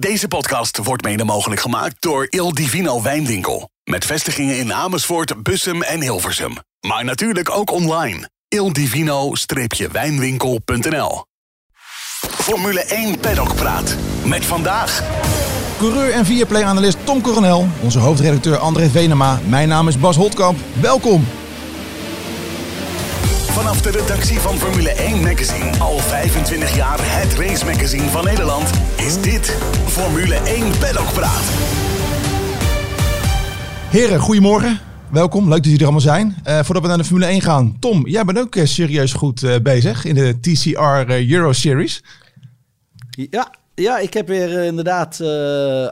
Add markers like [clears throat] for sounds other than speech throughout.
Deze podcast wordt mede mogelijk gemaakt door Il Divino Wijnwinkel. Met vestigingen in Amersfoort, Bussum en Hilversum. Maar natuurlijk ook online. ildivino-wijnwinkel.nl Formule 1 Paddock Praat. Met vandaag... Coureur en Viaplay-analyst Tom Coronel, onze hoofdredacteur André Venema. Mijn naam is Bas Holtkamp. Welkom. Vanaf de redactie van Formule 1 Magazine, al 25 jaar het race magazine van Nederland, is dit Formule 1 Paddock Praat. Heren, goedemorgen. Welkom, leuk dat jullie er allemaal zijn. Uh, voordat we naar de Formule 1 gaan, Tom, jij bent ook uh, serieus goed uh, bezig in de TCR Euro Series. Ja, ja, ik heb weer inderdaad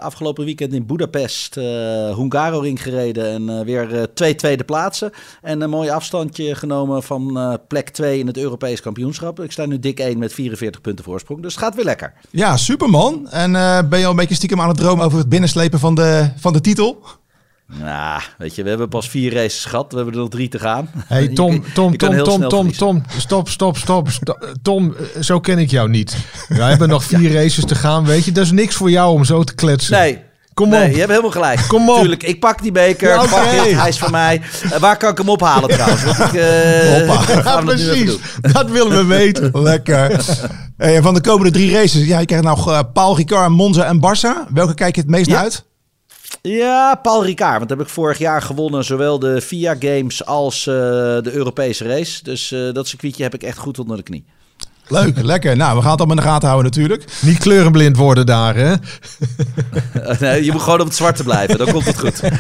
afgelopen weekend in Budapest uh, Hungaroring gereden en weer twee tweede plaatsen. En een mooi afstandje genomen van plek 2 in het Europees kampioenschap. Ik sta nu dik 1 met 44 punten voorsprong, dus het gaat weer lekker. Ja, superman. En ben je al een beetje stiekem aan het dromen over het binnenslepen van de, van de titel? Nou, weet je, we hebben pas vier races gehad. We hebben er nog drie te gaan. Hey, Tom, Tom, Tom, Tom, Tom, Tom, stop, stop, stop, Tom, zo ken ik jou niet. We hebben nog [laughs] vier races te gaan, weet je. Dat is niks voor jou om zo te kletsen. Nee, Kom nee, op. je hebt helemaal gelijk. Kom op. Tuurlijk, ik pak die beker. Ja, dit, hij is van mij. Uh, waar kan ik hem ophalen [laughs] trouwens? Want ik, uh, [laughs] nu even precies. Dat willen we weten. Lekker. Hey, van de komende drie races, ja, je krijgt nou uh, Paul Ricard, Monza en Barça. Welke kijk je het meest Ja. naar uit? Ja, Paul Ricard. Want dat heb ik vorig jaar gewonnen. Zowel de FIA Games als uh, de Europese race. Dus uh, dat circuitje heb ik echt goed onder de knie. Leuk, lekker. Nou, we gaan het allemaal in de gaten houden natuurlijk. Niet kleurenblind worden daar, hè? [laughs] nee, je moet gewoon op het zwarte blijven. Dan komt het goed. [laughs]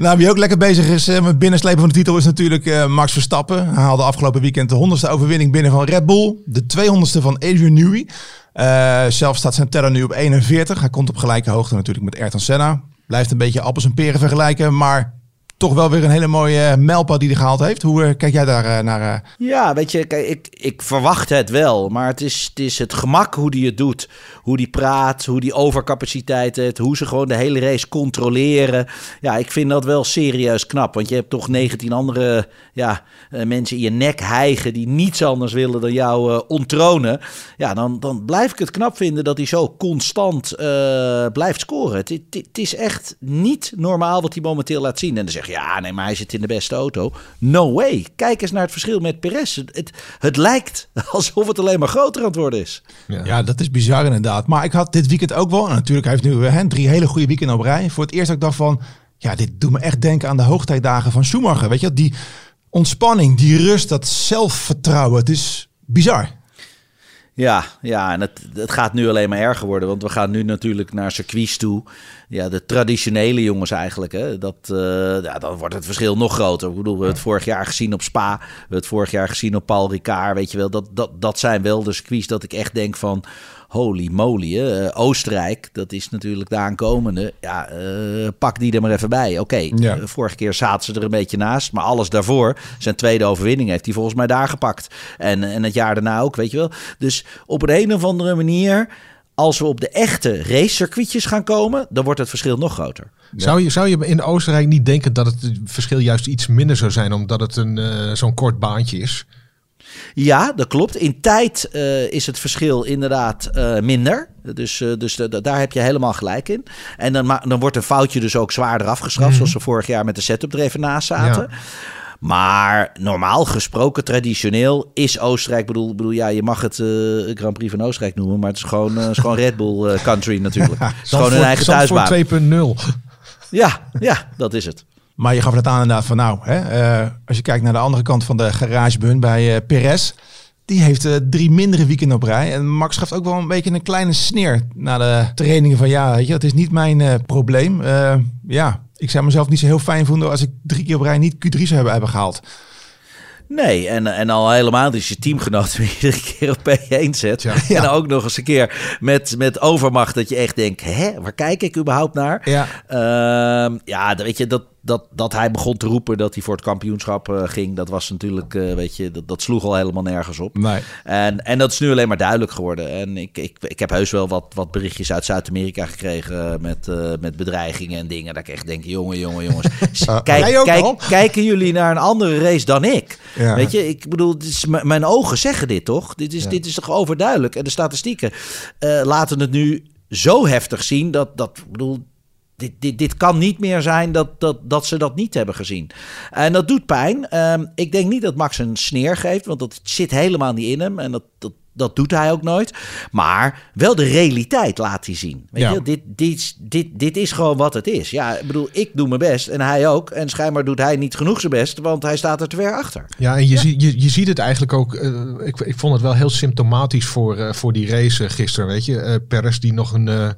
Nou, wie ook lekker bezig is uh, met binnenslepen van de titel is natuurlijk uh, Max Verstappen. Hij haalde afgelopen weekend de honderdste overwinning binnen van Red Bull. De 200ste van Adrian Newey. Uh, zelf staat zijn teller nu op 41. Hij komt op gelijke hoogte natuurlijk met Ayrton Senna. Blijft een beetje appels en peren vergelijken, maar toch wel weer een hele mooie mijlpaal die hij gehaald heeft. Hoe uh, kijk jij daar uh, naar? Ja, weet je, ik, ik verwacht het wel. Maar het is, het het gemak hoe hij het doet. Hoe die praat, hoe die overcapaciteit heeft. Hoe ze gewoon de hele race controleren. Ja, ik vind dat wel serieus knap. Want je hebt toch 19 andere ja, uh, mensen in je nek hijgen... die niets anders willen dan jou onttronen. Ja, dan, dan blijf ik het knap vinden dat hij zo constant blijft scoren. Het, het, het is echt niet normaal wat hij momenteel laat zien. En dan zeg je, ja, nee, maar hij zit in de beste auto. No way. Kijk eens naar het verschil met Perez. Het, het, het lijkt [laughs] alsof het alleen maar groter aan het worden is. Ja. ja, dat is bizar inderdaad. Maar ik had dit weekend ook wel, en natuurlijk hij heeft nu hè, drie hele goede weekenden op rij. Voor het eerst dat ik dacht van, ja, dit doet me echt denken aan de hoogtijdagen van Schumacher. Weet je, die ontspanning, die rust, dat zelfvertrouwen. Het is bizar. Ja, ja, en het, het gaat nu alleen maar erger worden. Want we gaan nu natuurlijk naar circuits toe. Ja, de traditionele jongens eigenlijk. Hè, dat, uh, ja, dan wordt het verschil nog groter. Ik bedoel, we hebben het vorig jaar gezien op Spa. We hebben het vorig jaar gezien op Paul Ricard. Weet je wel, dat, dat, dat zijn wel de circuits dat ik echt denk van... Holy moly? Uh, Oostenrijk, dat is natuurlijk de aankomende. Ja, uh, pak die er maar even bij. Oké, okay, ja. uh, vorige keer zaten ze er een beetje naast. Maar alles daarvoor, zijn tweede overwinning, heeft hij volgens mij daar gepakt. En, en het jaar daarna ook, weet je wel. Dus op een, een of andere manier... Als we op de echte racecircuitjes gaan komen, dan wordt het verschil nog groter. Ja. Zou, je, zou je in Oostenrijk niet denken dat het verschil juist iets minder zou zijn, omdat het een zo'n kort baantje is? Ja, dat klopt. In tijd uh, is het verschil inderdaad uh, minder. Dus, uh, dus daar heb je helemaal gelijk in. En dan, dan wordt een foutje dus ook zwaarder afgestraft, mm. zoals ze vorig jaar met de setup er even naast zaten. Ja. Maar normaal gesproken, traditioneel, is Oostenrijk... bedoel, bedoel ja, je mag het uh, Grand Prix van Oostenrijk noemen... maar het is gewoon, uh, is gewoon Red Bull uh, country natuurlijk. [laughs] Het is gewoon hun eigen thuisbaan. 2.0. Ja, ja, dat is het. Maar je gaf het aan inderdaad van nou, hè, uh, als je kijkt naar de andere kant van de garagebun bij uh, Perez, die heeft uh, drie mindere weekenden op rij. En Max geeft ook wel een beetje een kleine sneer na de trainingen van ja, weet je, dat is niet mijn probleem. ja, ik zou mezelf niet zo heel fijn voelen als ik drie keer op rij niet Q3 zou hebben, hebben gehaald. Nee, en, en al helemaal dus je teamgenoot [laughs] iedere keer op P1 zet. Ja. [laughs] En ook nog eens een keer met, met overmacht dat je echt denkt, hè, waar kijk ik überhaupt naar? Ja, uh, ja weet je, dat, dat, dat hij begon te roepen dat hij voor het kampioenschap uh, ging, dat was natuurlijk, uh, weet je, dat, dat sloeg al helemaal nergens op. Nee. En, en dat is nu alleen maar duidelijk geworden. En ik, ik, ik heb heus wel wat, wat berichtjes uit Zuid-Amerika gekregen met, uh, met bedreigingen en dingen. Dat ik echt denk, jongen, jongen, jongens. [laughs] kijk, kijk, kijken jullie naar een andere race dan ik? Ja. Weet je, ik bedoel, is, mijn ogen zeggen dit toch? Dit is, ja. dit is toch overduidelijk? En de statistieken laten het nu zo heftig zien dat, dat bedoel, dit, dit, dit kan niet meer zijn dat, dat, dat ze dat niet hebben gezien. En dat doet pijn. Um, ik denk niet dat Max een sneer geeft, want dat zit helemaal niet in hem. En dat, dat, dat doet hij ook nooit. Maar wel de realiteit laat hij zien. Weet ja. je? Dit, dit, dit, dit is gewoon wat het is. Ja, ik bedoel, ik doe mijn best en hij ook. En schijnbaar doet hij niet genoeg zijn best, want hij staat er te ver achter. Ja, en je, ja. Zie, je, je ziet het eigenlijk ook. Uh, ik, ik vond het wel heel symptomatisch voor, uh, voor die race gisteren. Weet je, uh, Perez die nog een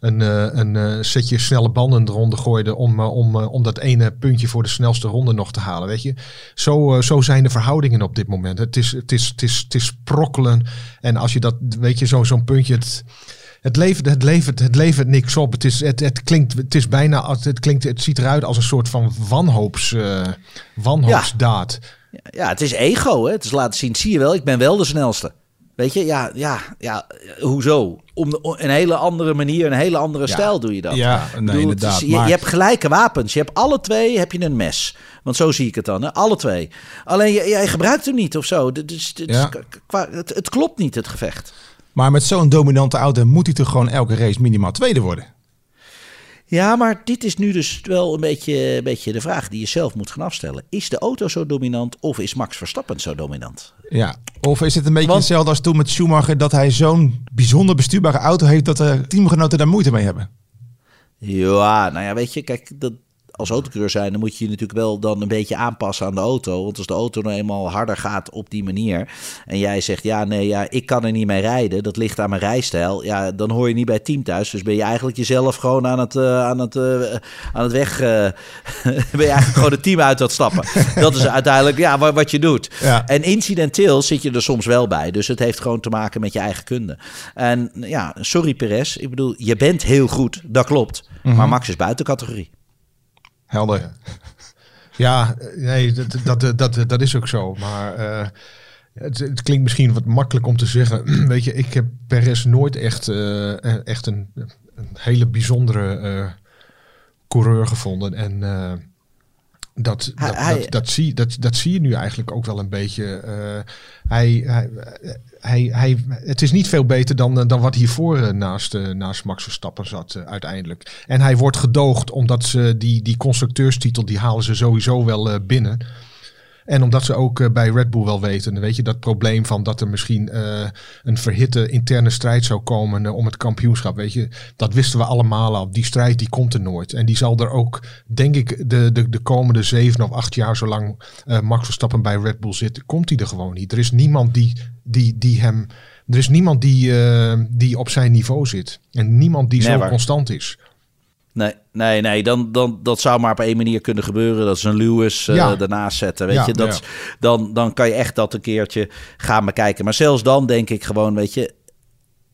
een, eh, een eh, setje snelle banden eronder gooide om, eh, om, om dat ene puntje voor de snelste ronde nog te halen. Weet je? Zo, zo zijn de verhoudingen op dit moment. Het is, het is, het is, het is sprokkelen. En als je dat, weet je, zo'n zo'n puntje. Het, het levert, het, levert, het levert niks op. Het, is, het, het klinkt, het is bijna, het, klinkt, het ziet eruit als een soort van wanhoops, uh, wanhoopsdaad. Ja. ja, het is ego. Hè? Het is laten zien, zie je wel, ik ben wel de snelste. Weet je, ja, ja, ja, hoezo? Om een hele andere manier, een hele andere stijl doe je dat. Ja, nee, bedoel, inderdaad. Is, je, je, hebt gelijke wapens. Je hebt alle twee heb je een mes. Want zo zie ik het dan, hè? alle twee. Alleen jij gebruikt hem niet of zo. Dus, dus, qua, het, het klopt niet, het gevecht. Maar met zo'n dominante auto moet hij toch gewoon elke race minimaal tweede worden? Ja, maar dit is nu dus wel een beetje, een beetje de vraag die je zelf moet gaan afstellen. Is de auto zo dominant of is Max Verstappen zo dominant? Ja, of is het een beetje Want, hetzelfde als toen met Schumacher... dat hij zo'n bijzonder bestuurbare auto heeft... dat de teamgenoten daar moeite mee hebben? Ja, nou ja, weet je, kijk, dat, als autocoureur zijn, dan moet je je natuurlijk wel dan een beetje aanpassen aan de auto. Want als de auto nou eenmaal harder gaat op die manier. En jij zegt, ja, nee, ja, ik kan er niet mee rijden. Dat ligt aan mijn rijstijl. Ja, dan hoor je niet bij het team thuis. Dus ben je eigenlijk jezelf gewoon aan het, uh, aan het, uh, aan het weg. Uh, [laughs] ben je eigenlijk gewoon het team uit dat stappen. Dat is uiteindelijk ja, wat, wat je doet. Ja. En incidenteel zit je er soms wel bij. Dus het heeft gewoon te maken met je eigen kunde. En ja, sorry Perez. Ik bedoel, je bent heel goed. Dat klopt. Mm -hmm. Maar Max is buiten categorie. Helder. [laughs] Ja, nee, dat, dat, dat, dat is ook zo. Maar uh, het, het, klinkt misschien wat makkelijk om te zeggen. [clears throat] Weet je, ik heb Perez nooit echt, uh, echt een, een, hele bijzondere uh, coureur gevonden. En dat, dat, hij, dat, dat, zie, dat, dat zie je nu eigenlijk ook wel een beetje. Uh, hij, hij, hij, hij, het is niet veel beter dan, dan wat hiervoor uh, naast, uh, naast Max Verstappen zat uiteindelijk. En hij wordt gedoogd omdat ze die, die constructeurstitel, die halen ze sowieso wel binnen. En omdat ze ook eh, bij Red Bull wel weten, weet je, dat probleem van dat er misschien uh, een verhitte interne strijd zou komen uh, om het kampioenschap, weet je, dat wisten we allemaal al. Die strijd die komt er nooit. En die zal er ook, denk ik, de, de, de komende zeven of acht jaar, zolang Max Verstappen bij Red Bull zit, komt hij er gewoon niet. Er is niemand die, die, die hem, er is niemand die, die op zijn niveau zit. En niemand die Never. zo constant is. Nee, nee, nee. Dan, dan, dat zou maar op één manier kunnen gebeuren. Dat is een Lewis uh, ja. daarnaast zetten. Weet ja, je, dat, ja. dan, dan kan je echt dat een keertje gaan bekijken. Maar zelfs dan denk ik gewoon, weet je,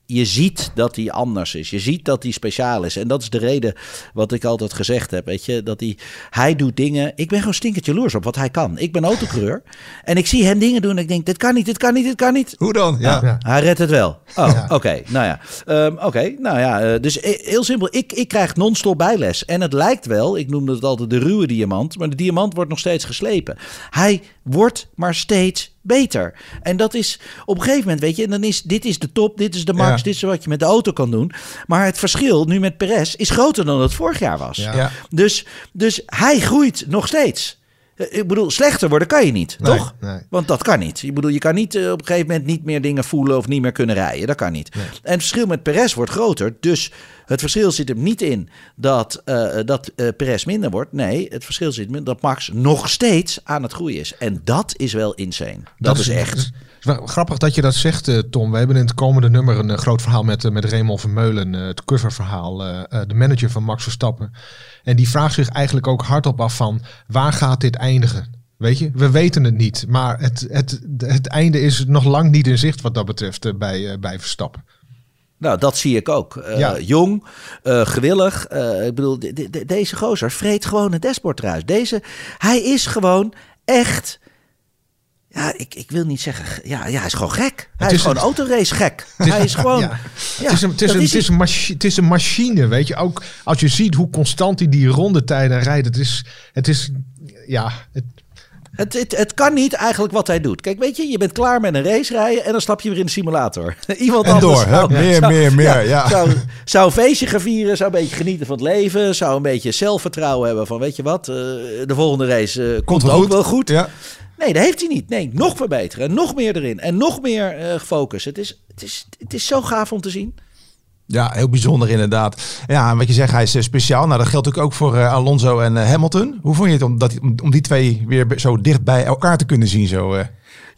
je ziet dat hij anders is. Je ziet dat hij speciaal is. En dat is de reden wat ik altijd gezegd heb. Weet je, dat hij, hij doet dingen. Ik ben gewoon stinkend jaloers op wat hij kan. Ik ben autocoureur. [laughs] en ik zie hem dingen doen. En ik denk, dit kan niet, dit kan niet, dit kan niet. Hoe dan? Ja. Nou, hij redt het wel. Oh, ja. oké. Okay, nou ja. Um, oké, okay, nou ja. Uh, dus heel simpel. Ik, ik krijg non-stop bijles. En het lijkt wel, ik noemde het altijd de ruwe diamant. Maar de diamant wordt nog steeds geslepen. Hij wordt maar steeds beter. En dat is op een gegeven moment, weet je, en dan is dit is de top, dit is de max, ja. dit is wat je met de auto kan doen. Maar het verschil nu met Perez is groter dan het vorig jaar was. Ja. Dus, dus hij groeit nog steeds. Ik bedoel, slechter worden kan je niet, nee, toch? Nee. Want dat kan niet. Ik bedoel, je kan niet uh, op een gegeven moment niet meer dingen voelen of niet meer kunnen rijden. Dat kan niet. Nee. En het verschil met Perez wordt groter. Dus het verschil zit hem niet in dat, uh, dat uh, Perez minder wordt. Nee, het verschil zit in dat Max nog steeds aan het groeien is. En dat is wel insane. Dat, dat is, is echt. Grappig dat je dat zegt, uh, Tom. We hebben in het komende nummer een uh, groot verhaal met, uh, met Raymond Vermeulen. het coververhaal. de manager van Max Verstappen. En die vraagt zich eigenlijk ook hardop af van... waar gaat dit eindigen? Weet je, we weten het niet. Maar het, het, het einde is nog lang niet in zicht wat dat betreft bij, bij Verstappen. Nou, dat zie ik ook. Uh, Ja. Jong, eh, gewillig. Eh, ik bedoel, de- de- de- deze gozer vreet gewoon het dashboard eruit. Deze, hij is gewoon echt... Ja, ik, ik wil niet zeggen... Ja, ja hij is gewoon gek. Hij is, is gewoon een- autorace gek. hij is gewoon... Ja. Ja, het, is een, het, is een, is het, is een machi- het is een machine, weet je. Ook als je ziet hoe constant hij die rondetijden rijdt. Het is, het is ja, het, Het, het, het kan niet eigenlijk wat hij doet. Kijk, weet je, je bent klaar met een race rijden en dan stap je weer in de simulator. [laughs] Iemand En anders door, zou-? Meer, meer, meer, ja. Zou, zou een feestje gaan vieren, zou een beetje genieten van het leven, zou een beetje zelfvertrouwen hebben van, weet je wat, eh, de volgende race eh, komt, ook goed. wel goed. Ja. Nee, dat heeft hij niet. Nee, nog verbeteren, nog meer erin en nog meer eh focus. Het is, het, is, het is zo gaaf om te zien. Ja, heel bijzonder inderdaad. Ja, en wat je zegt, hij is eh, speciaal. Nou, dat geldt ook ook voor eh, Alonso en Hamilton. Hoe vond je het om, dat, om, die twee weer zo dicht bij elkaar te kunnen zien? Zo?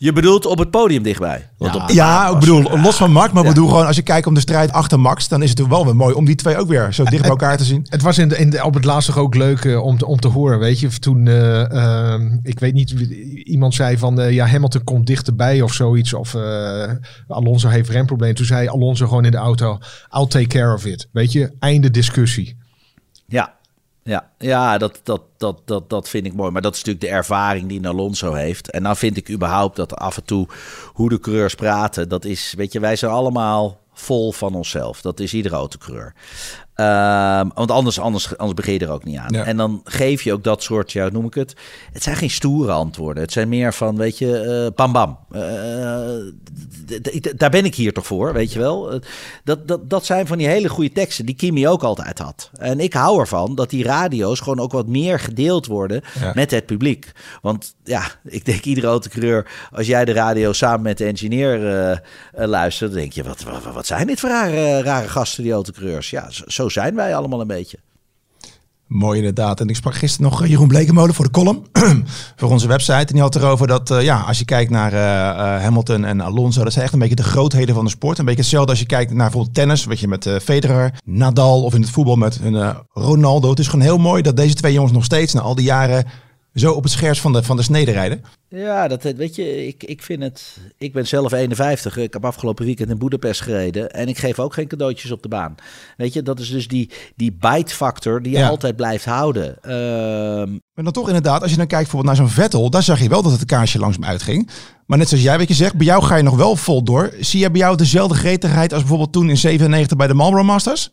Je bedoelt op het podium dichtbij. Want op Ja, ik bedoel, los van Max, maar ik Ja. bedoel gewoon als je kijkt om de strijd achter Max, dan is het wel weer mooi om die twee ook weer zo dicht bij elkaar te zien. het was in de, in de, op het laatst toch ook leuk eh, om, te, om te horen, weet je. Toen, eh, ehm, ik weet niet, wie- iemand zei van, eh, ja, Hamilton komt dichterbij of zoiets. Of eh, Alonso heeft remprobleem. Toen zei Alonso gewoon in de auto, I'll take care of it. Weet je, einde discussie. Ja, ja, ja dat, dat, dat, dat, dat vind ik mooi. Maar dat is natuurlijk de ervaring die Alonso heeft. En dan vind ik überhaupt dat af en toe hoe de coureurs praten, dat is, weet je, wij zijn allemaal vol van onszelf. Dat is iedere autocoureur. Ehm, want anders, anders, anders begin je er ook niet aan. Ja. En dan geef je ook dat soort, ja, noem ik het? Het zijn geen stoere antwoorden. Het zijn meer van, weet je, eh bam bam. Eh, daar ben ik hier toch voor, weet je wel. Eh, Dat, dat, dat zijn van die hele goede teksten die Kimi ook altijd had. En ik hou ervan dat die radio's gewoon ook wat meer gedeeld worden Ja. met het publiek. Want ja, ik denk iedere autocoureur, als jij de radio samen met de engineer luistert, dan denk je, wat, wat, wat zijn dit voor rare, rare gasten, die autocoureurs? Ja, zo, zijn wij allemaal een beetje. Mooi inderdaad. En ik sprak gisteren nog eh, Jeroen Blekemolen voor de column. [clears throat] voor onze website. En die had erover dat, eh, ja, als je kijkt naar eh, Hamilton en Alonso, dat zijn echt een beetje de grootheden van de sport. Een beetje hetzelfde als je kijkt naar bijvoorbeeld tennis, wat je met Federer, Nadal of in het voetbal met eh, Ronaldo. Het is gewoon heel mooi dat deze twee jongens nog steeds na al die jaren zo op het scherst van de, van de snede rijden. Ja, dat weet je, ik, ik vind het. Ik ben zelf 51. Ik heb afgelopen weekend in Boedapest gereden. En ik geef ook geen cadeautjes op de baan. Weet je, dat is dus die, die bite-factor die je Ja. altijd blijft houden. Ehm, Maar dan toch inderdaad, als je dan kijkt bijvoorbeeld naar zo'n Vettel, daar zag je wel dat het kaarsje langzaam uitging. Maar net zoals jij wat je zegt, bij jou ga je nog wel vol door. Zie je bij jou dezelfde gretigheid als bijvoorbeeld toen in 97 bij de Marlboro Masters?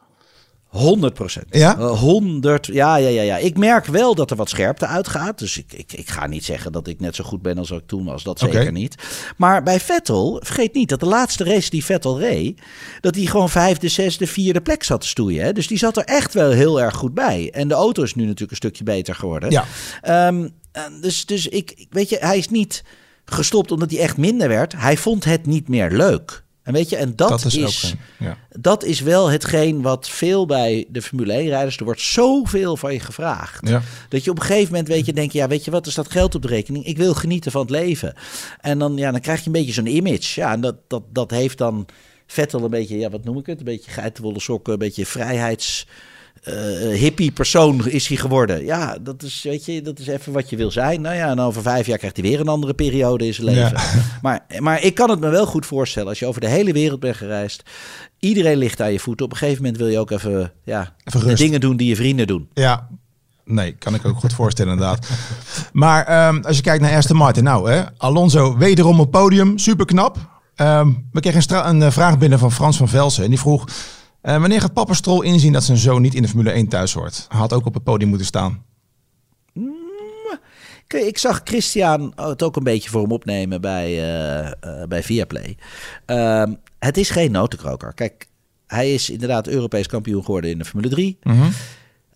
100 procent. Ja? 100. Ja, ja, ja, ja. Ik merk wel dat er wat scherpte uitgaat. Dus ik, ik, ik ga niet zeggen dat ik net zo goed ben als ik toen was. Dat zeker niet. Maar bij Vettel, vergeet niet dat de laatste race die Vettel reed, dat hij gewoon vijfde, zesde, vierde plek zat te stoeien. Hè? Dus die zat er echt wel heel erg goed bij. En de auto is nu natuurlijk een stukje beter geworden. Ja. Ehm, en dus dus ik- weet je, hij is niet gestopt omdat hij echt minder werd. Hij vond het niet meer leuk. En weet je, en dat, Dat is ook is, ja. dat is wel hetgeen wat veel bij de Formule 1-rijders... er wordt zoveel van je gevraagd. Ja. Dat je op een gegeven moment weet je, denk je... ja, weet je wat, er staat geld op de rekening. Ik wil genieten van het leven. En dan, ja, dan krijg je een beetje zo'n image. Ja, en dat, dat, dat heeft dan Vettel een beetje... ja, wat noem ik het? Een beetje geitenwolle sokken, een beetje vrijheids... eh, hippie persoon is hij geworden. Ja, dat is, weet je, dat is even wat je wil zijn. Nou ja, en over vijf jaar krijgt hij weer een andere periode in zijn leven. Ja. [laughs] Maar, maar ik kan het me wel goed voorstellen. Als je over de hele wereld bent gereisd. Iedereen ligt aan je voeten. Op een gegeven moment wil je ook even, ja, Even de rust. dingen doen die je vrienden doen. Ja, nee, kan ik ook goed voorstellen inderdaad. Maar ehm, als je kijkt naar Aston Martin, nou hè, Alonso wederom op podium, super knap. Ehm, we kregen een, een eh, vraag binnen van Frans van Velsen en die vroeg... eh, wanneer gaat papa Stroll inzien dat zijn zoon niet in de Formule 1 thuis hoort? Hij had ook op het podium moeten staan. Kijk, Ik zag Christian het ook een beetje voor hem opnemen bij, eh, eh, bij Viaplay. Ehm, het is geen notenkroker. Kijk, hij is inderdaad Europees kampioen geworden in de Formule 3.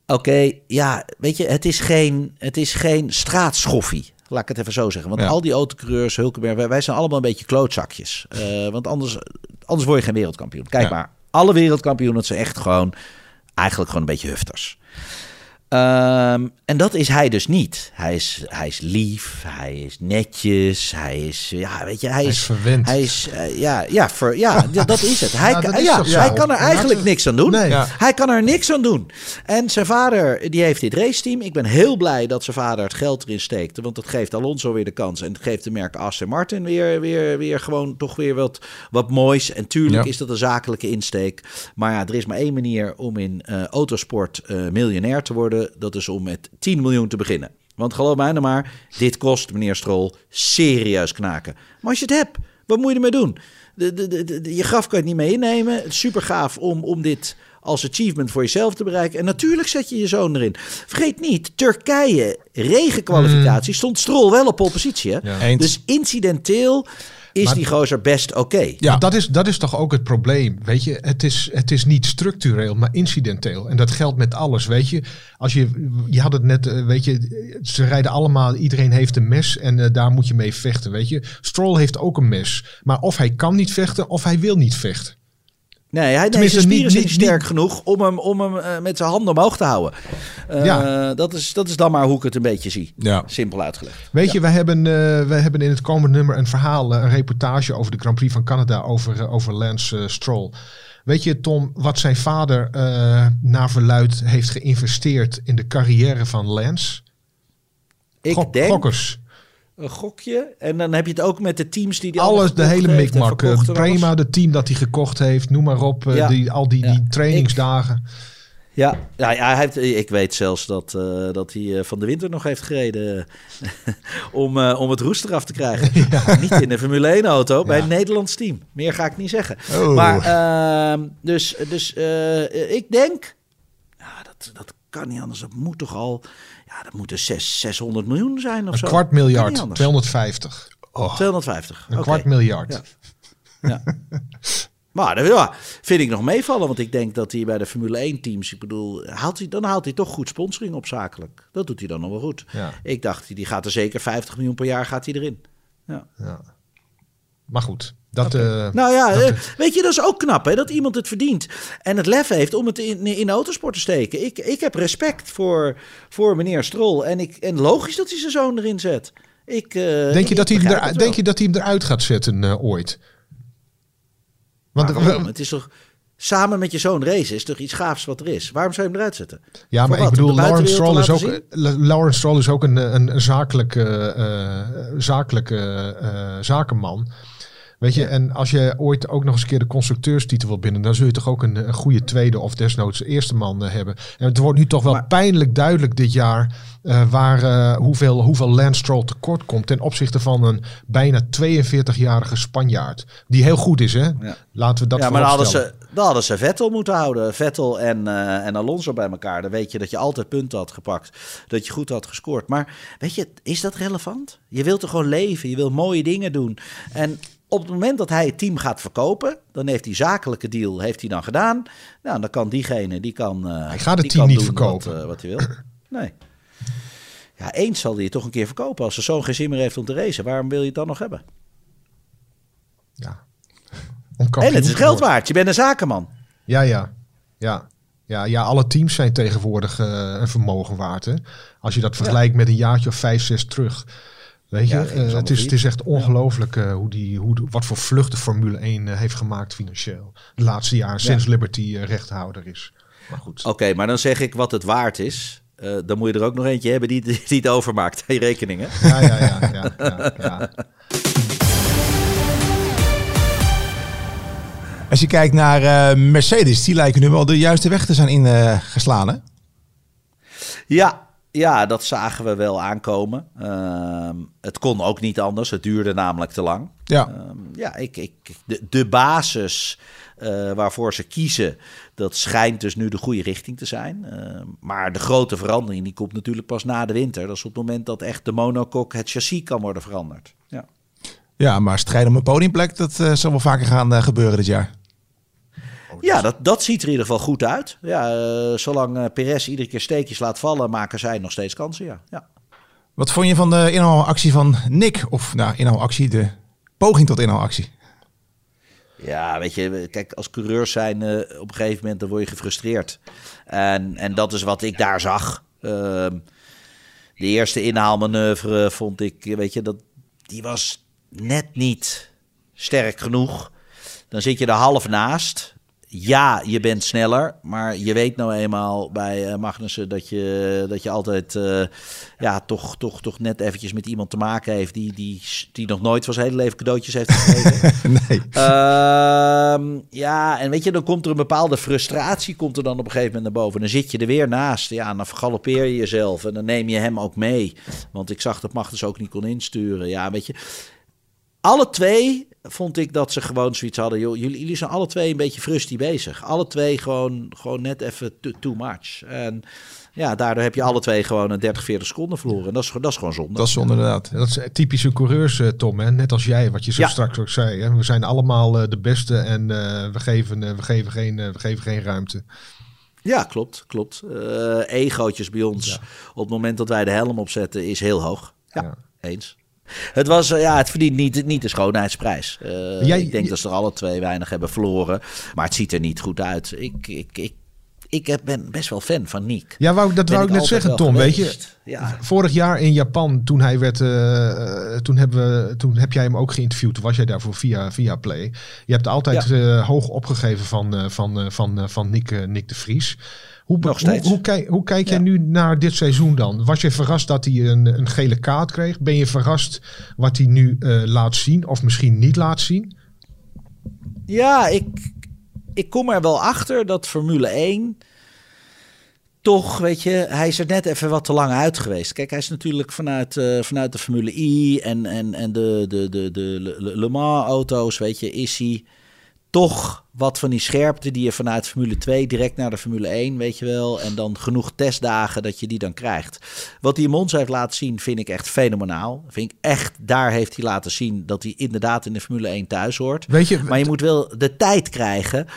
Oké, ja, weet je, het is geen, het is geen straatschoffie. Laat ik het even zo zeggen. Want Ja. al die autocoureurs, Hulkenberg, wij, wij zijn allemaal een beetje klootzakjes. Want anders, anders word je geen wereldkampioen. Kijk Ja. maar, alle wereldkampioenen zijn echt gewoon, eigenlijk gewoon een beetje hufters. Ehm, en dat is hij dus niet. Hij is, hij is lief, hij is netjes, hij is, ja, weet je, hij, Hij is verwend. Hij is, eh, ja, ja, ver, ja, [laughs] ja, dat is het. Hij, Ja, kan- is ja, hij kan er eigenlijk niks aan doen. Nee. Ja. Hij kan er niks aan doen. En zijn vader, die heeft dit raceteam. Ik ben heel blij dat zijn vader het geld erin steekt. Want dat geeft Alonso weer de kans. En het geeft de merk Aston Martin weer, weer, weer gewoon toch weer wat, wat moois. En tuurlijk Ja. is dat een zakelijke insteek. Maar ja, er is maar één manier om in eh, autosport eh, miljonair te worden. Dat is om met 10 miljoen te beginnen. Want geloof mij nou maar, dit kost meneer Strol serieus knaken. Maar als je het hebt, wat moet je ermee doen? De, de, de, de- je graf kan je het niet mee innemen. Het is super gaaf om, om dit als achievement voor jezelf te bereiken. En natuurlijk zet je je zoon erin. Vergeet niet, Turkije, regenkwalificatie, stond Strol wel op pole positie. Hè? Ja. Dus incidenteel is Maar- die gozer best oké. Ja. Dat is, dat is toch ook het probleem. Weet je, het is, het is niet structureel, maar incidenteel. En dat geldt met alles. Weet je, als je, je had het net, eh, weet je, ze rijden allemaal, iedereen heeft een mes en eh, daar moet je mee vechten. Weet je, Stroll heeft ook een mes. Maar of hij kan niet vechten of hij wil niet vechten. Nee, hij Tenminste, spieren niet- zijn niet niet- sterk genoeg om hem, om hem eh, met zijn handen omhoog te houden. Eh, Ja. dat, is, dat is dan maar hoe ik het een beetje zie. Ja. Simpel uitgelegd. Weet je, wij hebben, wij hebben in het komende nummer een verhaal, een reportage over de Grand Prix van Canada, over, over Lance Stroll. Weet je, Tom, wat zijn vader naar verluid heeft geïnvesteerd in de carrière van Lance? Ik Gok- denk Gokkers. Een gokje. En dan heb je het ook met de teams die die Alles, de hele mikmak. eh. Prima, de team dat hij gekocht heeft, noem maar op. eh, Ja. die, al die, Ja. die trainingsdagen. Ja, ja, ja hij heeft, ik weet zelfs dat, eh, dat hij eh, van de winter nog heeft gereden [laughs] om, eh, om het roest eraf te krijgen. [laughs] Niet in de Formule 1 auto, bij Ja. een Nederlands team. Meer ga ik niet zeggen. Oh. Maar ehm, dus, dus eh, ik denk, ja, dat, dat kan niet anders. Dat moet toch al, ja, dat moet er zes- 600 miljoen zijn of Een zo. kwart Kan niet miljard, anders. 250. 250. Een kwart miljard. Ja. Ja. [laughs] Maar dat ja, vind ik nog meevallen, want ik denk dat hij bij de Formule 1 teams, ik bedoel, haalt hij, dan haalt hij toch goed sponsoring op zakelijk. Dat doet hij dan nog wel goed. Ja. Ik dacht, die gaat er zeker 50 miljoen per jaar gaat hij erin. Ja. Ja. Maar goed, dat... eh, Nou ja, dat- eh, weet je, dat is ook knap hè, dat iemand het verdient en het lef heeft om het in, in de autosport te steken. Ik, ik heb respect voor, voor meneer Strol en, ik, en logisch dat hij zijn zoon erin zet. Ik, eh, denk, je dat hij er, denk je dat hij hem eruit gaat zetten ooit? Want waarom? Het is toch samen met je zoon racen is toch iets gaafs wat er is. Waarom zou je hem eruit zetten? Ja, maar ik bedoel, Lawrence Stroll, is ook, Lawrence Stroll is ook een, een, zakelijke, zakelijke zakenman. Weet je, en als je ooit ook nog eens een keer de constructeurstitel wil binnen, dan zul je toch ook een, een goede tweede of desnoods eerste man eh, hebben. En het wordt nu toch wel Maar- pijnlijk duidelijk dit jaar eh, waar, eh, hoeveel, hoeveel Lance Stroll tekort komt ten opzichte van een bijna 42-jarige Spanjaard. Die heel goed is, hè? Ja. Laten we dat ja, maar dan hadden, ze, dan hadden ze Vettel moeten houden. Vettel en, en Alonso bij elkaar. Dan weet je dat je altijd punten had gepakt. Dat je goed had gescoord. Maar weet je, is dat relevant? Je wilt er gewoon leven. Je wil mooie dingen doen. En op het moment dat hij het team gaat verkopen, dan heeft die zakelijke deal heeft hij dan gedaan. Nou, dan kan diegene, die kan. eh, Hij gaat het team niet verkopen. Wat, eh, wat hij wil. Nee. Ja, eens zal hij het toch een keer verkopen. Als er zo'n geen zin meer heeft om te racen, waarom wil je het dan nog hebben? Ja. En het is geld waard. Je bent een zakenman. Ja, ja. Ja. Ja, ja, alle teams zijn tegenwoordig eh, een vermogen waard. Hè? Als je dat vergelijkt met een jaartje of vijf, zes terug. Weet je, Ja, eh, het is, het is echt ongelooflijk eh, hoe die, hoe, de- wat voor vlucht de Formule 1 eh, heeft gemaakt financieel. De laatste jaren, sinds Liberty rechthouder is. Maar goed. Oké, maar dan zeg ik wat het waard is. Eh, dan moet je er ook nog eentje hebben die, die het [laughs] overmaakt. Je rekening, hè? [laughs] Ja, ja, ja. ja, ja, ja. Als je kijkt naar eh, Mercedes, die lijken nu wel de juiste weg te zijn ingeslagen. hè? Ja, ja, dat zagen we wel aankomen. Ehm, het kon ook niet anders. Het duurde namelijk te lang. ja. Ehm, ja, ik, ik, de, de basis eh, waarvoor ze kiezen, dat schijnt dus nu de goede richting te zijn. Ehm, maar de grote verandering die komt natuurlijk pas na de winter. Dat is op het moment dat echt de monocoque, het chassis kan worden veranderd. Ja. ja, maar strijden om een podiumplek, dat eh, zal wel vaker gaan eh, gebeuren dit jaar. Ja, dat, dat ziet er in ieder geval goed uit. Ja, eh, zolang eh, Perez iedere keer steekjes laat vallen, maken zij nog steeds kansen. Ja. Ja. Wat vond je van de inhaalactie van Nick? Of nou, inhaalactie, de poging tot inhaalactie. ja, weet je, kijk, als coureurs zijn eh, op een gegeven moment dan word je gefrustreerd. En, en dat is wat ik daar zag. Ehm, de eerste inhaalmanoeuvre vond ik, weet je, dat, die was net niet sterk genoeg. Dan zit je er half naast ja, je bent sneller, maar je weet nou eenmaal bij uh, Magnussen dat je, dat je altijd uh, ja, toch, toch, toch net eventjes met iemand te maken heeft die, die, die nog nooit van zijn hele leven cadeautjes heeft gegeven. [laughs] nee. Uh, ja, en weet je, dan komt er een bepaalde frustratie komt er dan op een gegeven moment naar boven. Dan zit je er weer naast. Ja, dan vergalopeer je jezelf en dan neem je hem ook mee. Want ik zag dat Magnussen ook niet kon insturen. Ja, weet je alle twee vond ik dat ze gewoon zoiets hadden. Joh, jullie, jullie zijn alle twee een beetje frustie bezig. Alle twee gewoon, gewoon net even too, much. En ja, daardoor heb je alle twee gewoon een 30, 40 seconden verloren. dat is, dat is gewoon zonde. Dat is zonde inderdaad. Dat is typische coureurs, eh, Tom. Hè? Net als jij, wat je zo straks ook zei. Hè? We zijn allemaal uh, de beste en uh, we, geven, we, geven geen, we geven geen ruimte. Ja, klopt, klopt. egootjes bij ons op het moment dat wij de helm opzetten is heel hoog. ja. ja. eens. Het, was, eh, ja, het verdient niet, niet de schoonheidsprijs. Uh, Jij, ik denk dat ze er alle twee weinig hebben verloren. Maar het ziet er niet goed uit. Ik, ik, ik, ik ben best wel fan van Nick. Ja, wou, dat wou ik net zeggen, Tom. Weet je, ja. vorig jaar in Japan, toen hij werd, uh, toen, hebben we, toen heb jij hem ook geïnterviewd. Toen was jij daarvoor via, via Play. Je hebt altijd ja. hoog opgegeven van, van, van, van Nick, Nick de Vries. Hoe, Nog steeds. Hoe, hoe, kijk, hoe kijk jij nu naar dit seizoen dan? Was je verrast dat hij een, een gele kaart kreeg? Ben je verrast wat hij nu uh, laat zien of misschien niet laat zien? Ja, ik, ik kom er wel achter dat Formule 1 toch, weet je, hij is er net even wat te lang uit geweest. Kijk, hij is natuurlijk vanuit, uh, vanuit de Formule I en, en, en de, de, de, de Le Mans auto's, weet je, is hij toch wat van die scherpte die je vanuit Formule 2 direct naar de Formule 1, weet je wel. En dan genoeg testdagen dat je die dan krijgt. Wat hij in Monza heeft laten zien, vind ik echt fenomenaal. Vind ik echt, daar heeft hij laten zien dat hij inderdaad in de Formule 1 thuis hoort. Weet je, maar je moet wel de tijd krijgen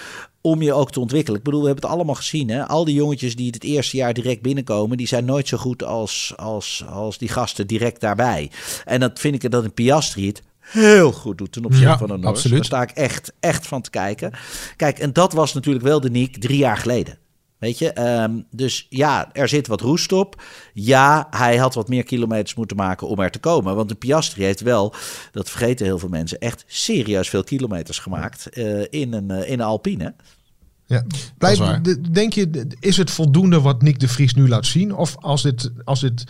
om je ook te ontwikkelen. Ik bedoel, we hebben het allemaal gezien. Hè? Al die jongetjes die het eerste jaar direct binnenkomen, die zijn nooit zo goed als, als, als die gasten direct daarbij. En dat vind ik dat een Piastri het heel goed doet ten opzichte van een Norris. Absoluut. Daar sta ik echt, echt van te kijken. Kijk, en dat was natuurlijk wel de Niek drie jaar geleden. Weet je, um, dus ja, er zit wat roest op. Ja, hij had wat meer kilometers moeten maken om er te komen. Want de Piastri heeft wel, dat vergeten heel veel mensen, echt serieus veel kilometers gemaakt uh, in, een, uh, in een Alpine. Ja. Blijf, denk je, is het voldoende wat Nick de Vries nu laat zien? Of als dit, als dit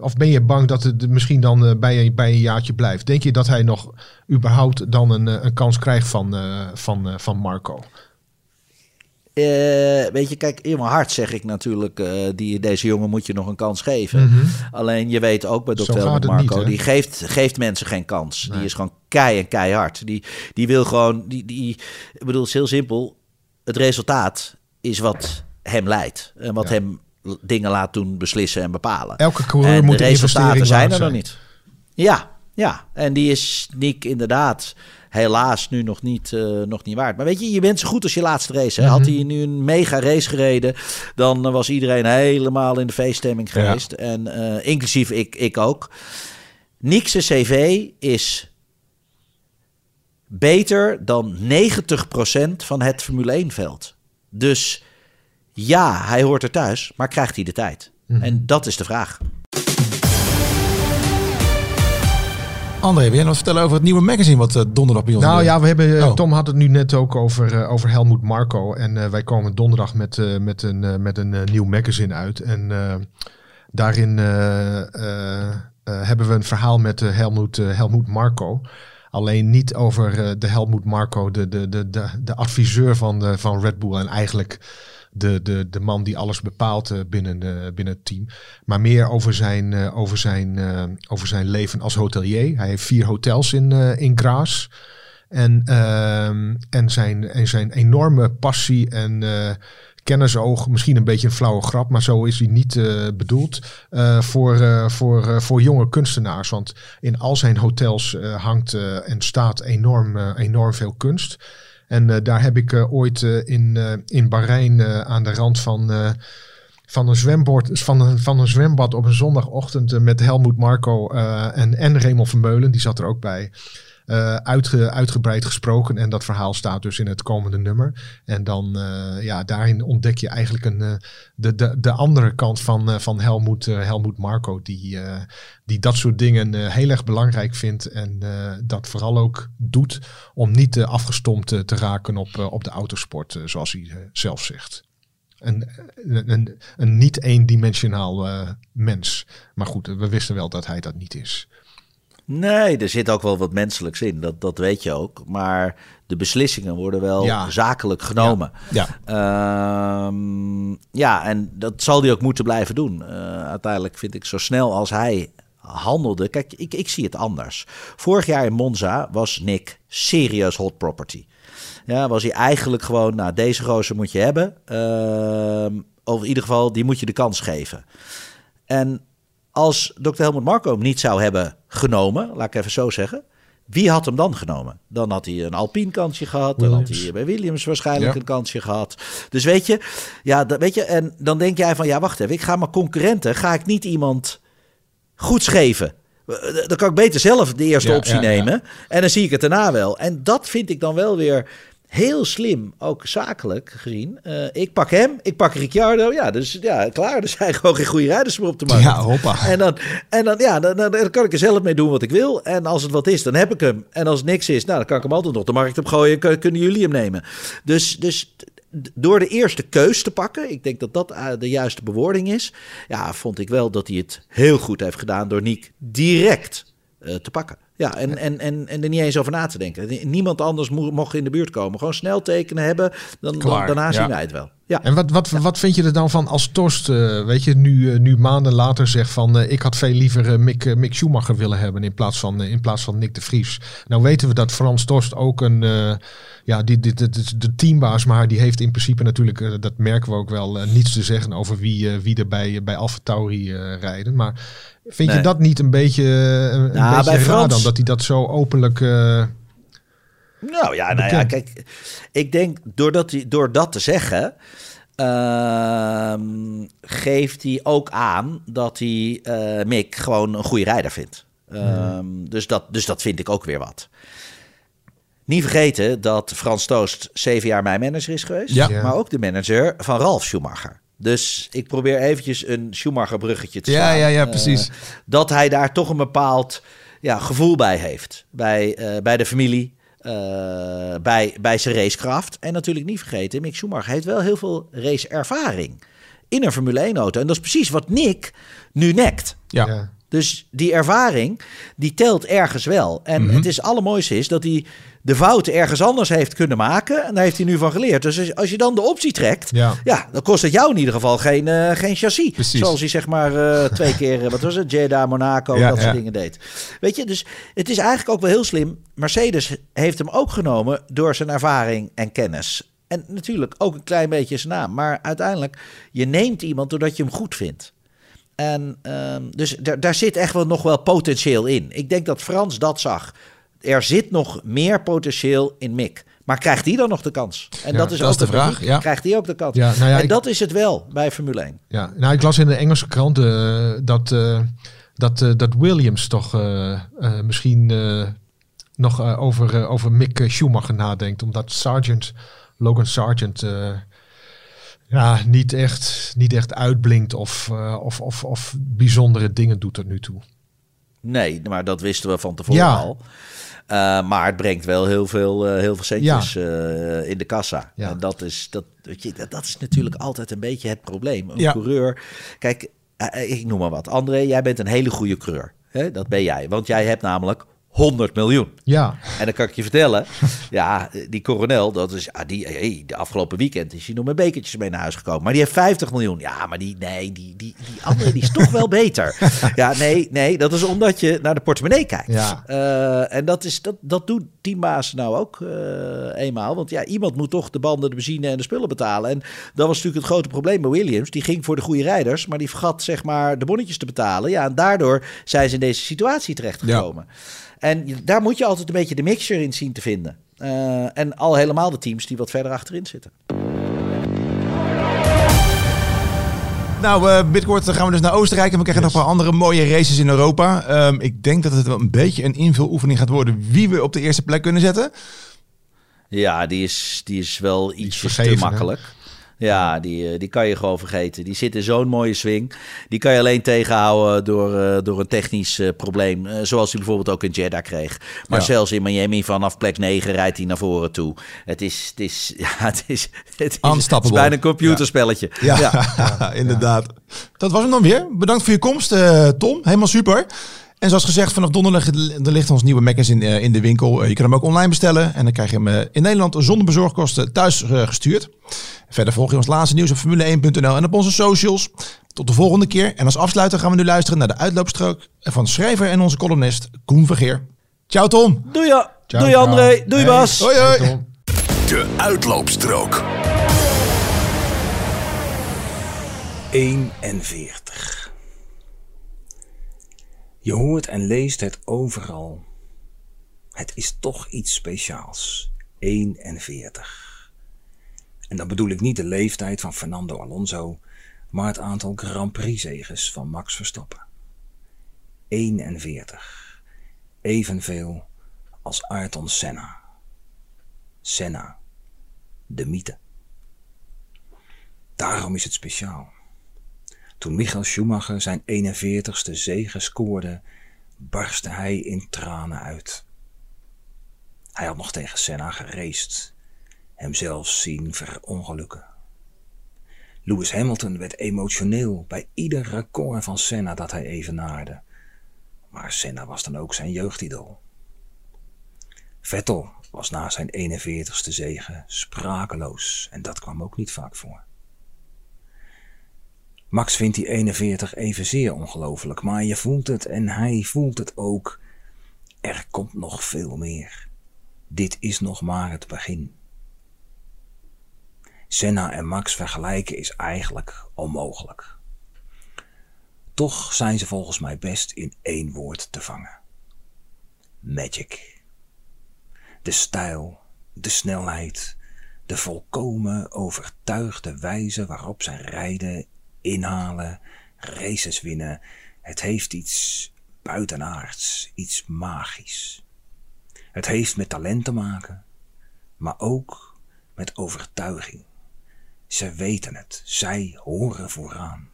of ben je bang dat het misschien dan uh, bij, een, bij een jaartje blijft? Denk je dat hij nog überhaupt dan een, een kans krijgt van, uh, van, van Marco? weet je, kijk, in mijn hart zeg ik natuurlijk, die, deze jongen moet je nog een kans geven. Mm -hmm. Alleen je weet ook bij Dr. Marco, niet, die geeft, geeft mensen geen kans. Nee. Die is gewoon kei en keihard. Die, die wil gewoon, die, die, ik bedoel, het is heel simpel. Het resultaat is wat hem leidt. En wat ja. hem dingen laat doen, beslissen en bepalen. Elke coureur moet de resultaten zijn er nog niet. Ja, ja. En die is Nick inderdaad helaas nu nog niet, uh, nog niet waard. Maar weet je, je bent zo goed als je laatste race. Hè? Had mhm. hij nu een mega race gereden, dan was iedereen helemaal in de feeststemming geweest. Ja. En uh, inclusief ik, ik ook. Nick's cv is beter dan 90% van het Formule 1-veld. Dus ja, hij hoort er thuis, maar krijgt hij de tijd? Mm. En dat is de vraag. André, wil jij nog vertellen over het nieuwe magazine wat uh, donderdag bij ons Nou ja, we hebben, uh, oh. Tom had het nu net ook over, uh, over Helmoet Marco. En wij komen donderdag met, met een, met een nieuw magazine uit. En daarin hebben we een verhaal met Helmoet, Helmoet Marco. Alleen niet over de Helmoet Marco, de, de, de, de, de adviseur van, van Red Bull. En eigenlijk de, de, de man die alles bepaalt uh, binnen, uh, binnen het team. Maar meer over zijn, uh, over zijn, over zijn leven als hotelier. Hij heeft vier hotels in, in Graas. En, ehm, en, zijn, en zijn enorme passie en kennersoog, misschien een beetje een flauwe grap, maar zo is hij niet bedoeld, voor, voor, voor jonge kunstenaars. Want in al zijn hotels hangt en staat enorm, enorm veel kunst. En uh, daar heb ik uh, ooit uh, in, in Bahrein aan de rand van, van, een zwembord, van, een, van een zwembad op een zondagochtend met Helmoet Marco en, en Raymond Vermeulen, die zat er ook bij. Uitge, uitgebreid gesproken. En dat verhaal staat dus in het komende nummer. En dan, uh, ja, daarin ontdek je eigenlijk een, uh, de, de, de andere kant van, van Helmoet, Helmoet Marco. Die, die dat soort dingen heel erg belangrijk vindt. En dat vooral ook doet om niet afgestompt te raken op, op de autosport, zoals hij zelf zegt. Een, een, een niet eendimensionaal mens. Maar goed, we wisten wel dat hij dat niet is. Nee, er zit ook wel wat menselijks in, dat, dat weet je ook. Maar de beslissingen worden wel zakelijk genomen. Ja, ja. Ehm, ja. en dat zal hij ook moeten blijven doen. Uh, uiteindelijk vind ik zo snel als hij handelde. Kijk, ik, ik zie het anders. Vorig jaar in Monza was Nick serieus hot property. Ja, was hij eigenlijk gewoon, nou, deze gozer moet je hebben. Uh, of in ieder geval, die moet je de kans geven. En als Dr. Helmut Marko hem niet zou hebben genomen, laat ik even zo zeggen. Wie had hem dan genomen? Dan had hij een Alpine kansje gehad. Dan had hij bij Williams waarschijnlijk een kansje gehad. Dus weet je, ja, dat, weet je, en dan denk jij van ja, wacht even, ik ga mijn concurrenten, ga ik niet iemand goed geven? Dan kan ik beter zelf de eerste optie nemen. En dan zie ik het daarna wel. En dat vind ik dan wel weer heel slim, ook zakelijk gezien. Uh, ik pak hem, ik pak Ricciardo. Ja, dus ja, klaar. Er zijn [laughs] gewoon geen goede rijders meer op de markt. Ja, hoppa. En dan, en dan, ja, dan, dan, kan ik er zelf mee doen wat ik wil. En als het wat is, dan heb ik hem. En als het niks is, nou, dan kan ik hem altijd nog de markt op gooien. Kunnen jullie hem nemen? Dus, dus door de eerste keus te pakken, ik denk dat dat eh, de juiste bewoording is. Ja, vond ik wel dat hij het heel goed heeft gedaan door Nick direct uh, te pakken. Ja, en, en, en, en er niet eens over na te denken. Niemand anders mocht in de buurt komen. Gewoon snel tekenen hebben, dan, dan daarna zien wij het wel. Ja. En wat, wat, wat vind je er dan van als Torst, uh, weet je, nu, uh, nu maanden later zegt van uh, ik had veel liever Mick, Mick Schumacher willen hebben in plaats, van, in plaats van Nick de Vries. Nou weten we dat Frans Torst ook een, ja, die, die, die, de teambaas, maar die heeft in principe natuurlijk, dat merken we ook wel, niets te zeggen over wie, wie er bij, bij Alfa Tauri rijden. Maar Vind je dat niet een beetje, eh, een, nou, beetje raar Frans... dan, dat hij dat zo openlijk... Nou ja, nou ja, kijk, ik denk doordat hij, door dat te zeggen, uh, geeft hij ook aan dat hij uh, Mick gewoon een goede rijder vindt. Uh, dus, dat, dus dat vind ik ook weer wat. Niet vergeten dat Frans Toost zeven jaar mijn manager is geweest, ja. maar ook de manager van Ralf Schumacher. Dus ik probeer eventjes een Schumacher-bruggetje te slaan. Ja, ja, ja, precies. Uh, dat hij daar toch een bepaald ja, gevoel bij heeft. Bij, uh, bij de familie, bij, bij zijn racekracht. En natuurlijk niet vergeten, Mick Schumacher heeft wel heel veel raceervaring in een Formule 1-auto. En dat is precies wat Nick nu nekt. Ja. ja. Dus die ervaring, die telt ergens wel. En mm-hmm. het is allermooiste is dat hij de fouten ergens anders heeft kunnen maken. En daar heeft hij nu van geleerd. Dus als je dan de optie trekt, ja, ja dan kost het jou in ieder geval geen, uh, geen chassis. Precies. Zoals hij zeg maar uh, [laughs] twee keer, wat was het, Jeddah, Monaco, ja, dat soort dingen deed. Weet je, dus het is eigenlijk ook wel heel slim. Mercedes heeft hem ook genomen door zijn ervaring en kennis. En natuurlijk ook een klein beetje zijn naam. Maar uiteindelijk, je neemt iemand doordat je hem goed vindt. En um, dus daar zit echt wel nog wel potentieel in. Ik denk dat Frans dat zag. Er zit nog meer potentieel in Mick. Maar krijgt hij dan nog de kans? En dat is dat ook is de vraag. Ja. Krijgt hij ook de kans? Ja, nou en dat is het wel bij Formule 1. Ja, nou, ik las in de Engelse krant uh, dat, uh, dat, uh, dat Williams toch misschien nog over, over Mick Schumacher nadenkt. Omdat Sargent, Logan Sargent ja, niet, echt, niet echt uitblinkt of, uh, of, of, of bijzondere dingen doet tot nu toe. Nee, maar dat wisten we van tevoren ja. al. Uh, maar het brengt wel heel veel, uh, heel veel centjes ja. in de kassa. Ja. En dat is, dat, weet je, dat, dat, is natuurlijk altijd een beetje het probleem. Een ja. coureur. Kijk, ik noem maar wat. André, jij bent een hele goede coureur. Hè? Dat ben jij. Want jij hebt namelijk 100 miljoen. Ja. En dan kan ik je vertellen, ja, die coronel, dat is, ah, die, hey, de afgelopen weekend is hij nog met bekertjes mee naar huis gekomen. Maar die heeft 50 miljoen. Ja, maar die, nee, die, die, die andere die is toch wel beter. Ja, nee, nee, dat is omdat je naar de portemonnee kijkt. Ja. Uh, en dat, is, dat, dat doet teambaas nou ook uh, eenmaal. Want ja, iemand moet toch de banden, de benzine en de spullen betalen. En dat was natuurlijk het grote probleem bij Williams. Die ging voor de goede rijders, maar die vergat zeg maar de bonnetjes te betalen. Ja, en daardoor zijn ze in deze situatie terechtgekomen. Ja. En daar moet je altijd een beetje de mixture in zien te vinden. Uh, en al helemaal de teams die wat verder achterin zitten. Nou, uh, binnenkort gaan we dus naar Oostenrijk en we krijgen nog een paar andere mooie races in Europa. Um, ik denk dat het wel een beetje een invuloefening gaat worden wie we op de eerste plek kunnen zetten. Ja, die is, die is wel iets te makkelijk. Ja, die, eh, die kan je gewoon vergeten. Die zit in zo'n mooie swing. Die kan je alleen tegenhouden door, uh, door een technisch uh, probleem. Zoals hij bijvoorbeeld ook in Jeddah kreeg. Maar ja. zelfs in Miami vanaf plek 9 rijdt hij naar voren toe. Het is, het is, [laughs] ja, het is, het is, het is bijna een computerspelletje. Ja, ja. [laughs] inderdaad. Dat was hem dan weer. Bedankt voor je komst, Tom. Helemaal super. En zoals gezegd, vanaf donderdag er ligt ons nieuwe magazine in, in de winkel. je kan hem ook online bestellen. En dan krijg je hem in Nederland zonder bezorgkosten thuis gestuurd. Verder volg je ons laatste nieuws op formule1.nl en op onze socials. Tot de volgende keer. En als afsluiter gaan we nu luisteren naar de uitloopstrook van schrijver en onze columnist Koen Vergeer. Ciao Tom. Doei ja. Ciao, Doei André. Doei Bas. Hoi hoi. De uitloopstrook. 41. Je hoort en leest het overal. Het is toch iets speciaals. 41. En dan bedoel ik niet de leeftijd van Fernando Alonso, maar het aantal Grand Prix-zeges van Max Verstappen. 41. Evenveel als Ayrton Senna. Senna, de mythe. Daarom is het speciaal. Toen Michael Schumacher zijn 41ste zege scoorde, barstte hij in tranen uit. Hij had nog tegen Senna gereest hemzelf zien verongelukken. Lewis Hamilton werd emotioneel bij ieder record van Senna dat hij evenaarde. Maar Senna was dan ook zijn jeugdidol. Vettel was na zijn 41ste zege sprakeloos en dat kwam ook niet vaak voor. Max vindt die 41 evenzeer ongelooflijk, maar je voelt het en hij voelt het ook. Er komt nog veel meer. Dit is nog maar het begin. Senna en Max vergelijken is eigenlijk onmogelijk. Toch zijn ze volgens mij best in één woord te vangen. Magic. De stijl, de snelheid, de volkomen overtuigde wijze waarop zij rijden, inhalen, races winnen. Het heeft iets buitenaards, iets magisch. Het heeft met talent te maken, maar ook met overtuiging. Ze weten het. Zij horen vooraan.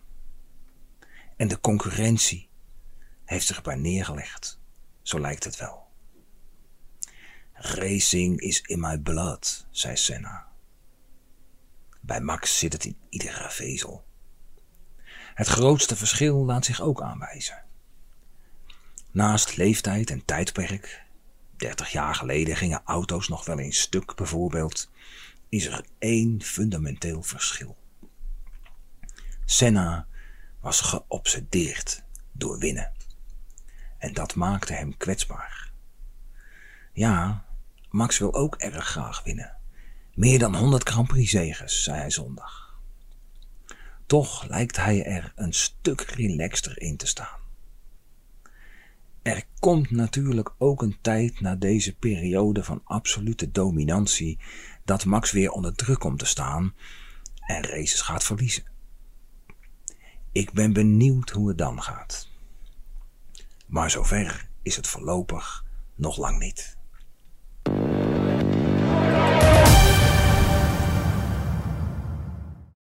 En de concurrentie heeft zich erbij neergelegd. Zo lijkt het wel. Racing is in my blood, zei Senna. Bij Max zit het in iedere vezel. Het grootste verschil laat zich ook aanwijzen. Naast leeftijd en tijdperk, 30 jaar geleden gingen auto's nog wel eens stuk bijvoorbeeld, is er één fundamenteel verschil. Senna was geobsedeerd door winnen. En dat maakte hem kwetsbaar. Ja, Max wil ook erg graag winnen. Meer dan 100 Grand Prix zei hij zondag. Toch lijkt hij er een stuk relaxter in te staan. Er komt natuurlijk ook een tijd na deze periode van absolute dominantie dat Max weer onder druk komt te staan en races gaat verliezen. Ik ben benieuwd hoe het dan gaat. Maar zover is het voorlopig nog lang niet.